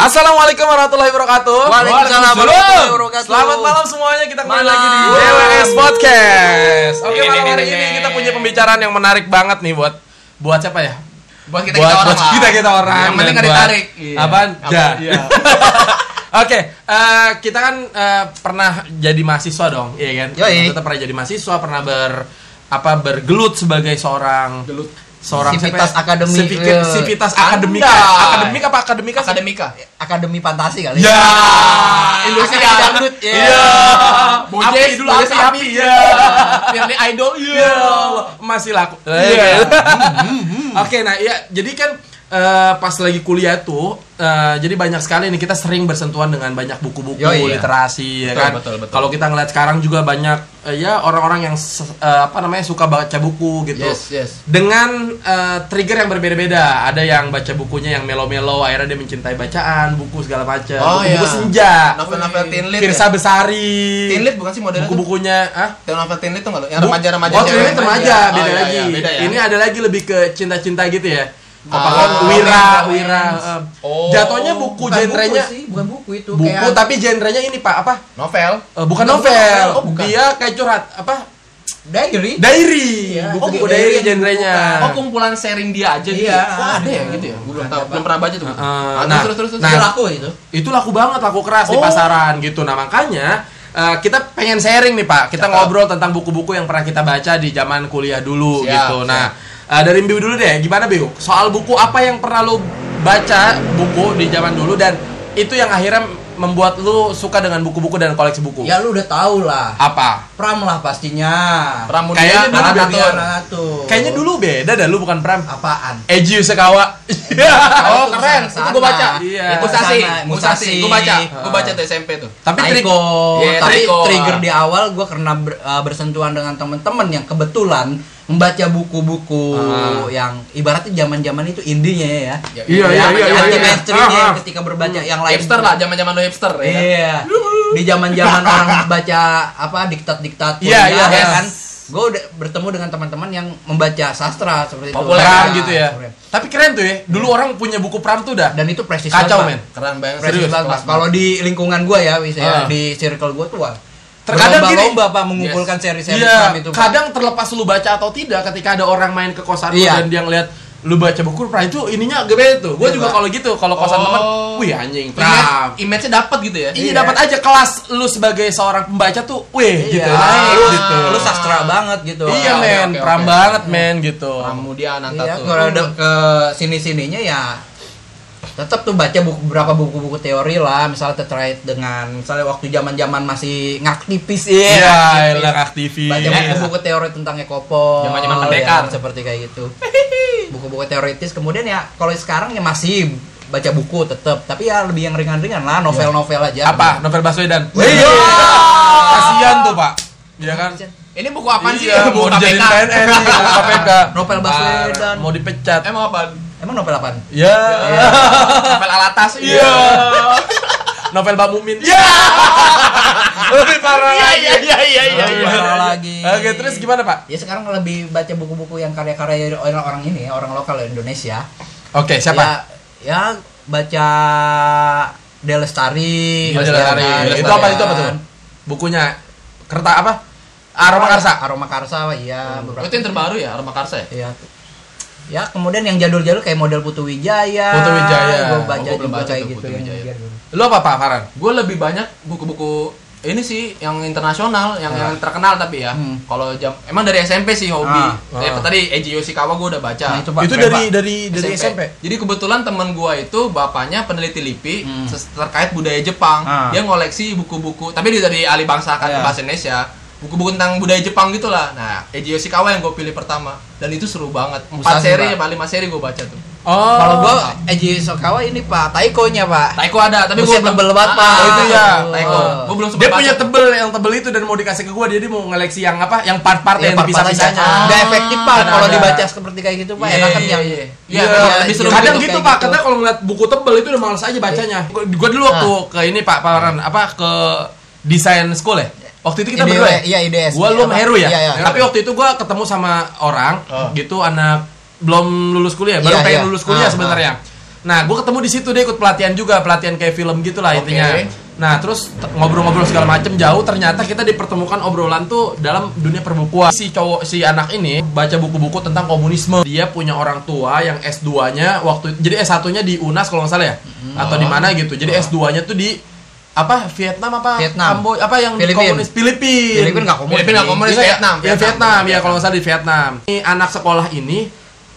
Assalamualaikum warahmatullahi wabarakatuh. Waalaikumsalam warahmatullahi wabarakatuh. Selamat malam semuanya. Kita kembali Malam. lagi di. JWS Podcast. Oke, malam hari ini kita punya pembicaraan yang menarik banget nih buat buat siapa ya? Buat kita buat kita orang buat kita kita orang. Yang penting dan nggak buat- ditarik. Iya. Apaan? Apa? Ja. Iya. Oke, eh, kita kan eh, pernah jadi mahasiswa dong, iya kan? Yoi. Kita pernah jadi mahasiswa, pernah ber apa bergelut sebagai seorang Gelut. Seorang Sivitas siapa ya? akademi, Sivitas, eh, Sivitas Anda. akademika. Akademika apa akademika? Akademika. Akademi Fantasi kali. Ya, Industri Akademi dangdut. ya. Iya. Bojes, dulu bojes api. Biar dia idol. Iya. Masih laku. Iya. Oke, nah iya jadi kan eh, pas lagi kuliah tuh eh, jadi banyak sekali nih kita sering bersentuhan dengan banyak buku-buku iya. literasi ya Betul, kan. betul, betul. Kalau kita ngeliat sekarang juga banyak eh, ya orang-orang yang eh, apa namanya suka baca buku gitu. Yes, yes. Dengan eh, trigger yang berbeda-beda. Ada yang baca bukunya yang melo-melo akhirnya dia mencintai bacaan, buku segala macam. Oh, buku-buku iya. senja. Novel-novel teen lit. Pirsa ya? Besari. Teen lit bukan sih modelnya? Buku-bukunya ah Novel teen lit tuh nggak lo? Yang remaja-remaja. Oh, ini remaja, Oh, beda iya, lagi. iya, beda ya. Ini ada lagi lebih ke cinta-cinta gitu ya. Oh, Apakah romance, wira, romance. wira. eh, Oh. Jatuhnya buku Bukan genrenya buku sih, bukan buku itu. buku kayak tapi genrenya ini Pak, apa? novel. Eh, bukan novel. novel, oh, bukan. Dia kayak curhat, apa? diary. Diary. Iya. Buku-buku Oh, diary diary genrenya. Oh, kumpulan sharing dia aja gitu. Iya. Oh, ada ya gitu ya? Gue belum tahu. Belum pernah baca tuh. Uh, Ah, nah, terus terus terus. nah, laku itu. itu laku banget, laku keras di Oh. pasaran gitu. Nah, makanya eh, kita pengen sharing nih Pak. Kita Cakep. ngobrol tentang buku-buku yang pernah kita baca di zaman kuliah dulu Siap, gitu. Nah, eh, dari Biu dulu deh. Gimana Biu? Soal buku apa yang pernah lu baca buku di zaman dulu dan itu yang akhirnya membuat lu suka dengan buku-buku dan koleksi buku? Ya lu udah tahu lah. Apa? Pram lah pastinya. Pramudia Kayaknya dulu anak. Natur. Kayaknya dulu beda dah lu bukan Pram. apaan? Eji Sekawa. Oh, Itu keren. Itu gue baca. Iya. Musasi. Musashi. Gue baca. Gue baca tuh SMP tuh. Tapi Taiko. Iya, tapi trigger di awal gue karena ber- uh, bersentuhan dengan teman-teman yang kebetulan membaca buku-buku Ah. yang ibaratnya zaman-zaman itu indinya ya. Ya, Iya, iya, iya, anti iya, iya. mainstreamnya Ah, ah. ketika berbaca yang lain. Hipster lah, zaman-zaman lo hipster ya. Iya. Di zaman-zaman orang baca apa diktat-diktat Iya, iya, ya kan. Gue udah bertemu dengan teman-teman yang membaca sastra seperti itu. Populer Nah, gitu ya. populer. Tapi keren tuh ya. Dulu orang punya buku Pram tuh dah. Dan itu prestis Kacau men. Keren banget. Pak. Kalau di lingkungan gue ya, bisa ya, Ah. di circle gue tuh wah. Terkadang gini. lomba pak mengumpulkan seri-seri Iya, Pram itu. Pak. kadang terlepas lu baca atau tidak ketika ada orang main ke kosan lu Iya. dan dia ngeliat lu baca buku Pram itu ininya gede tuh. Gue Iya, juga kalau gitu, kalau kosan Oh. teman, wih anjing Image, Pram. image-nya dapat gitu ya. Iya Iya. dapat aja kelas lu sebagai seorang pembaca tuh, wih gitu. Iya. Naik Lu- gitu. Lu sastra banget gitu. Iya men, oke, Pram oke. banget men gitu. Pramudia Ananta Iya, tuh. kalau ada ke sini-sininya ya tetap tuh baca buku beberapa buku-buku teori lah misalnya terkait dengan misalnya waktu zaman-zaman masih ngaktivis ya Iya, ngaktivis. elah aktivis. baca buku-buku teori tentang Ekopol Zaman-zaman pendekar. ya, seperti kayak gitu buku-buku teoritis kemudian ya kalau sekarang ya masih baca buku tetap tapi ya lebih yang ringan-ringan lah novel-novel aja Apa? Novel Baswedan. Iya. Kasihan tuh, Pak. Iya kan? Ini buku apaan sih? Iya, buku mau dijadiin KPK. PNS buku KPK. Novel Baswedan. Mau dipecat. Emang apa? Emang novel apaan? Ya. Novel alatas. Iya. Novel Mbak Mumin. Iya. Lebih parah Iya, lagi. iya, iya, iya, iya. Lebih iya. parah lagi Oke, terus gimana, Pak? Ya sekarang lebih baca buku-buku yang karya-karya orang-orang ini ya, orang lokal Indonesia. Oke, siapa? Ya, ya baca Delestari. Oh, ya Delestari. kan? Itu apa itu apa tuh? Bukunya Kerta apa? Aroma Karsa. Aroma Karsa, iya beberapa. Oh, itu yang terbaru ya, Aroma Karsa ya? Iya. Ya, kemudian yang jadul-jadul kayak model Putu Wijaya. Putu Wijaya. Gue Oh, baca gua belum juga baca kayak gitu. Putu Wijaya. jadul. Lu apa, Pak Farhan? Gue lebih banyak buku-buku ini sih yang internasional, yang yang terkenal tapi ya. Hmm. Kalau jam emang dari SMP sih hobi. Ah, Ya, ah. tadi Eiji Yoshikawa gue udah baca. Nah, itu itu dari dari dari SMP. Jadi kebetulan teman gua itu bapaknya peneliti LIPI Hmm. terkait budaya Jepang. Ah. Dia ngoleksi buku-buku, tapi dia dari alih bangsa kan Iya. bahasa Indonesia. Buku-buku tentang budaya Jepang gitulah. Nah, Eiji Yoshikawa yang gue pilih pertama dan itu seru banget. Empat seri Pak. apa lima seri gue baca tuh. Oh. Kalau gua Eiji Sokawa ini Pak, Taiko-nya Pak. Taiko ada, tapi belum- tebel banget, Ah, Pak. Oh, itu ya. Taiko. Oh. Gue belum sempat Dia punya tebel yang tebel itu dan mau dikasih ke gua dia, dia mau ngeleksi yang apa? Yang part-part Ya, yang part-part aja. dipisah-pisahnya. Nggak efektif Pak kalau dibaca seperti kayak gitu Pak. Iya, Enakan iya, yang iya. Iya, Iya, lebih seru kadang gitu, gitu pak, gitu. katanya kalau ngeliat buku tebel itu udah males aja bacanya. Gua, gua dulu waktu ke ini pak Pawaran apa ke desain school ya. Waktu itu kita IDW, berdua ya. iya, IDS. Gua lu sama Heru ya. Iya, iya. Tapi waktu itu gua ketemu sama orang Oh. gitu anak belum lulus kuliah, baru Iya, pengen iya. lulus kuliah Ah, sebenarnya. Nah, gue ketemu di situ dia ikut pelatihan juga, pelatihan kayak film gitulah Oke. intinya. Nah, terus ngobrol-ngobrol segala macem jauh, ternyata kita dipertemukan obrolan tuh dalam dunia perbukuan. Si cowok, si anak ini baca buku-buku tentang komunisme. Dia punya orang tua yang S2-nya waktu jadi S1-nya di UNAS kalau nggak salah ya, atau di mana gitu. Jadi S2-nya tuh di apa Vietnam apa? Vietnam. Kamboja apa yang Filipin. komunis? Filipin. Filipin nggak komunis. Filipin nggak komunis, Iya, Vietnam, ya Vietnam. ya kalau nggak salah di Vietnam. Ini anak sekolah ini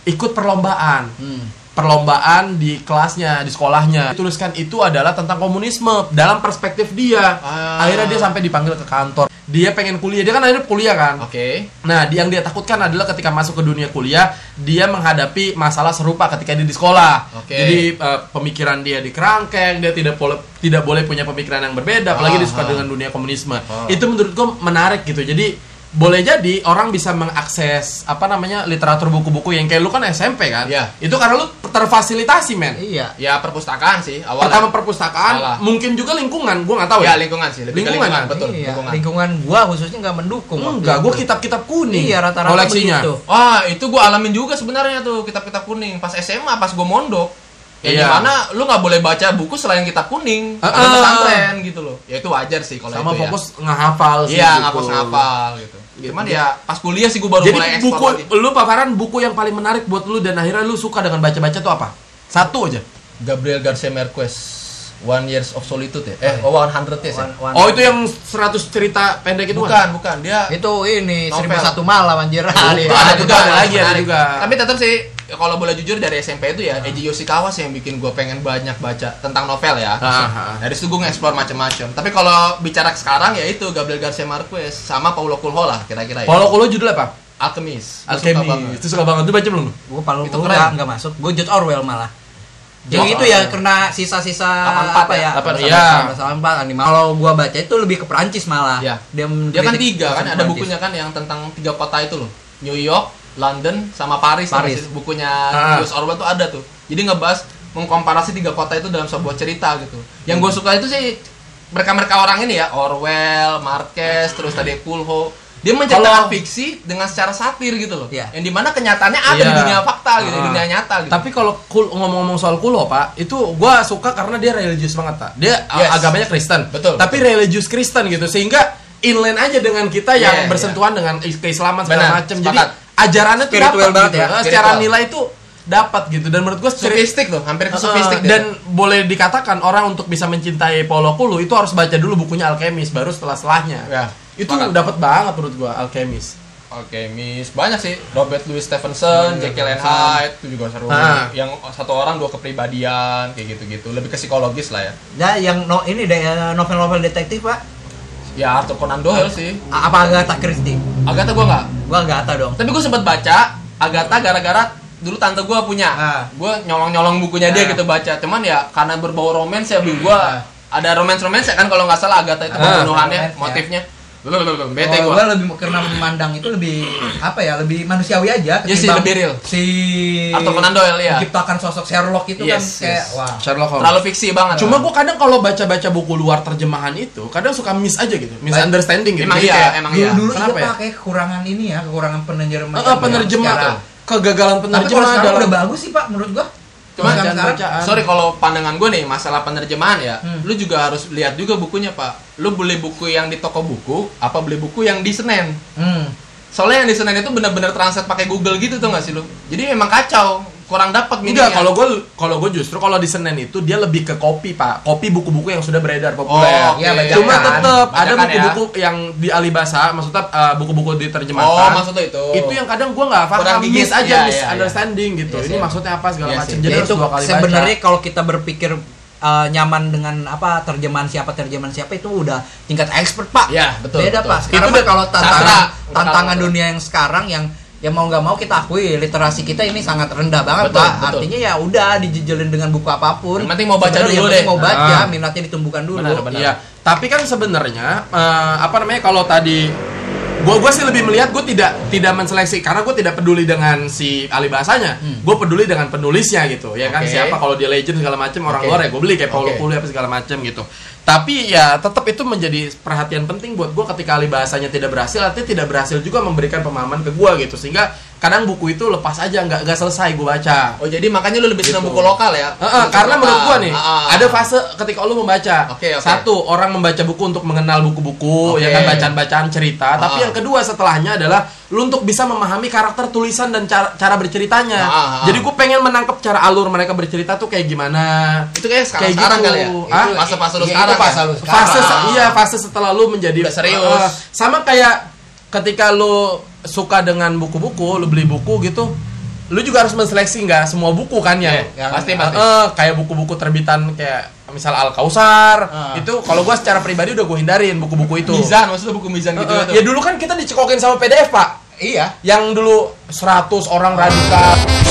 ikut perlombaan. Hmm. perlombaan di kelasnya di sekolahnya. Tuliskan itu adalah tentang komunisme dalam perspektif dia. Ah. akhirnya dia sampai dipanggil ke kantor dia pengen kuliah dia kan akhirnya kuliah kan Oke. Nah, di- yang dia takutkan adalah ketika masuk ke dunia kuliah, dia menghadapi masalah serupa ketika dia di sekolah. Oke. Jadi eh, pemikiran dia dikerangkeng, dia tidak boleh tidak boleh punya pemikiran yang berbeda, apalagi dia suka Ah. dengan dunia komunisme. Ah. Itu menurut gua menarik gitu. Jadi boleh jadi orang bisa mengakses apa namanya literatur buku-buku yang kayak lu kan SMP kan? Iya. Itu karena lu terfasilitasi men. Iya. Ya perpustakaan sih awalnya. Pertama perpustakaan, Awalnya. mungkin juga lingkungan, gua nggak tahu ya ya. lingkungan sih, lebih Lingkungan lingkungan, kan? betul. Iya, Lingkungan. lingkungan gua khususnya nggak mendukung. Enggak, itu. gua kitab-kitab kuning. Iya, rata-rata koleksinya. begitu. Wah, itu gua alamin juga sebenarnya tuh kitab-kitab kuning pas SMA pas gua mondok. Ya Iya. di mana lu nggak boleh baca buku selain kitab kuning Ah, atau pesantren gitu loh. Ya itu wajar sih kalau Sama itu fokus ngehafal ya. sih. Iya, gitu. nggak fokus ngapal gitu. Gitu. Cuman ya pas kuliah sih gua baru Jadi mulai buku lagi. lu paparan buku yang paling menarik buat lu dan akhirnya lu suka dengan baca-baca tuh apa? Satu aja. Gabriel Garcia Marquez One Years of Solitude ya? Eh, oh, 100 Years ya? One- one- Oh, itu yang 100 cerita pendek itu Bukan, bukan. Dia itu ini Novel. seribu satu malam anjir. Bukan. Ada- Ada ada juga, ada lagi, ada juga. Tapi tetap sih ya kalau boleh jujur dari SMP itu ya Eiji Yoshikawa sih yang bikin gue pengen banyak baca tentang novel ya. Ah. Dari situ gue nge-explore macam-macam. Tapi kalau bicara sekarang ya itu Gabriel Garcia Marquez sama Paulo Coelho lah kira-kira ya. Paulo Coelho judul apa? Alchemist. Alchemy. Itu suka banget. Lu baca belum? Gue paling Itu itu keren. nggak nggak masuk. Gue George Orwell malah. Jadi itu ya karena sisa-sisa 84 apa ya? ya? Iya. sama- sama empat anime. Kalau gua baca itu lebih ke Perancis malah. Iya. Dia, Dia kan tiga kan ada Perancis. bukunya kan yang tentang tiga kota itu loh. New York, London, sama Paris. Paris. sih? Bukunya Ah. George Orwell tuh ada tuh. Jadi ngebahas mengkomparasi tiga kota itu dalam sebuah cerita gitu. Yang gue suka itu sih mereka-mereka orang ini ya, Orwell, Marquez, terus tadi Coelho. Dia menceritakan Kalau- fiksi dengan secara satir gitu loh. Iya. Yang di mana kenyataannya ada di Iya. dunia fakta gitu, di Ah. dunia nyata gitu. Tapi kalau kul- ngomong-ngomong soal Kulo, Pak, itu gua suka karena dia religius banget, Pak. Dia Yes. agamanya Kristen. Betul, Tapi religius Kristen gitu sehingga inline aja dengan kita yang Iya, bersentuhan dengan is- keislaman segala macam. Jadi. Ajarannya tuh Spiritual dapat banget gitu. ya, Eh, Secara spiritual. nilai itu dapat gitu dan menurut gua ceri- sofistik tuh, hampir ke Uh, sofistik deh. dan boleh dikatakan orang untuk bisa mencintai Paulo Coelho itu harus baca dulu bukunya Alchemist baru setelah setelahnya. Ya, Itu dapat banget menurut gua Alchemist. Oke, Miss banyak sih. Robert Louis Stevenson, Robert Jekyll and. Hyde itu juga seru. Ah. Yang satu orang dua kepribadian kayak gitu-gitu. Lebih ke psikologis lah ya. Ya yang no, ini deh novel-novel detektif, Pak. Ya Arthur Conan Doyle sih. A- Apa Agatha Christie? Agatha gua nggak. Gua Agatha dong. Tapi gue sempet baca Agatha gara-gara dulu tante gua punya. Ah. Gue nyolong-nyolong bukunya Ah. dia gitu baca. Cuman ya karena berbau romance ya bu gua ada romance-romance ya kan kalau nggak salah Agatha itu Ah, pembunuhannya, romance ya. motifnya. Lalu bete Kalau gua. gua lebih karena memandang itu lebih apa ya lebih manusiawi aja Iya sih, ketimbang lebih real. si Arthur Conan Doyle, ya. menciptakan sosok Sherlock itu kan Yes, kayak yes. wah Sherlock Holmes. Terlalu fiksi banget. Cuma gua kadang kalau baca-baca buku luar terjemahan itu, kadang suka miss aja gitu, misunderstanding gitu. Emang Jadi iya, kayak, emang dulu iya. dulu Kenapa iya ya? pakai kekurangan ini ya kekurangan penerjemah Eh, eh, penerjemah Secara- tuh. Kegagalan tapi kalau penerjemah sekarang dalam udah bagus sih pak menurut gua Cuma Bacaan- bacaan- bacaan. Sorry kalau pandangan gue nih masalah penerjemahan ya, Hmm. lu juga harus lihat juga bukunya pak. Lu beli buku yang di toko buku, apa beli buku yang di Senen? hmm. Soalnya yang di Senen itu bener-bener translate pakai Google gitu tuh nggak sih lu? Jadi memang kacau, kurang dapat Enggak, kalau gue kalau gue justru kalau di Senen itu dia lebih ke kopi pak, kopi buku-buku yang sudah beredar populer. Oh. Iya, bacakan. Cuma tetap ada Bacakan ya. buku-buku yang di Alibasa, maksudnya uh, buku-buku Oh, diterjemahkan. maksudnya itu. itu yang kadang gue nggak Kurang paham, gigit. miss aja, iya, misunderstanding gitu. Iya Ini maksudnya apa segala macam. Jadi Ya itu sebenarnya kalau kita berpikir uh, nyaman dengan apa terjemahan siapa terjemahan siapa itu udah tingkat expert pak Ya, betul, beda betul. pak sekarang Itu udah kalau tantangan sastra. tantangan Betul. dunia yang sekarang yang ya mau nggak mau kita akui literasi kita ini sangat rendah banget Betul, pak betul. artinya ya udah dijejelin dengan buku apa pun Yang penting mau baca Sebenarnya dulu deh. mau baca Ah. minatnya ditumbuhkan dulu Benar, benar. Iya, tapi kan sebenarnya eh, apa namanya kalau tadi gua gua sih lebih melihat gue tidak tidak menseleksi karena gue tidak peduli dengan si ahli bahasanya Hmm. gue peduli dengan penulisnya gitu ya kan Oke. siapa kalau dia legend segala macam orang luar ya gue beli kayak Paulo Oke. Coelho apa segala macam gitu tapi ya tetap itu menjadi perhatian penting buat gue ketika ahli bahasanya tidak berhasil artinya tidak berhasil juga memberikan pemahaman ke gue gitu sehingga kadang buku itu lepas aja nggak nggak selesai gue baca Oh jadi makanya lu lebih senang Gitu. buku lokal ya? Heeh, Buku karena lokal. menurut gua nih Ah, ah. ada fase ketika lu membaca. Oke, oke. Satu, orang membaca buku untuk mengenal buku-buku, Oke. ya kan bacaan-bacaan cerita. Tapi Ah. yang kedua setelahnya adalah lu untuk bisa memahami karakter tulisan dan cara, cara berceritanya. Ah, ah, ah. Jadi gua pengen menangkap cara alur mereka bercerita tuh kayak gimana. itu kayak sekarang Kayak sekarang gitu. kali ya? Ah? Lu Iya, sekarang itu fase ya? lu sekarang. Fase se- Ah. iya, fase setelah lu menjadi Udah serius. Eh, sama kayak ketika lu suka dengan buku-buku, lu beli buku gitu, lu juga harus menseleksi nggak semua buku kan yang, Iya, yang pasti, pasti. eh, kayak buku-buku terbitan kayak misal Al Kausar Ah. itu kalau gua secara pribadi udah gue hindarin buku-buku itu. Mizan, maksudnya buku Mizan gitu Eh, gitu. ya dulu kan kita dicekokin sama PDF pak, Iya. yang dulu 100 orang radikal.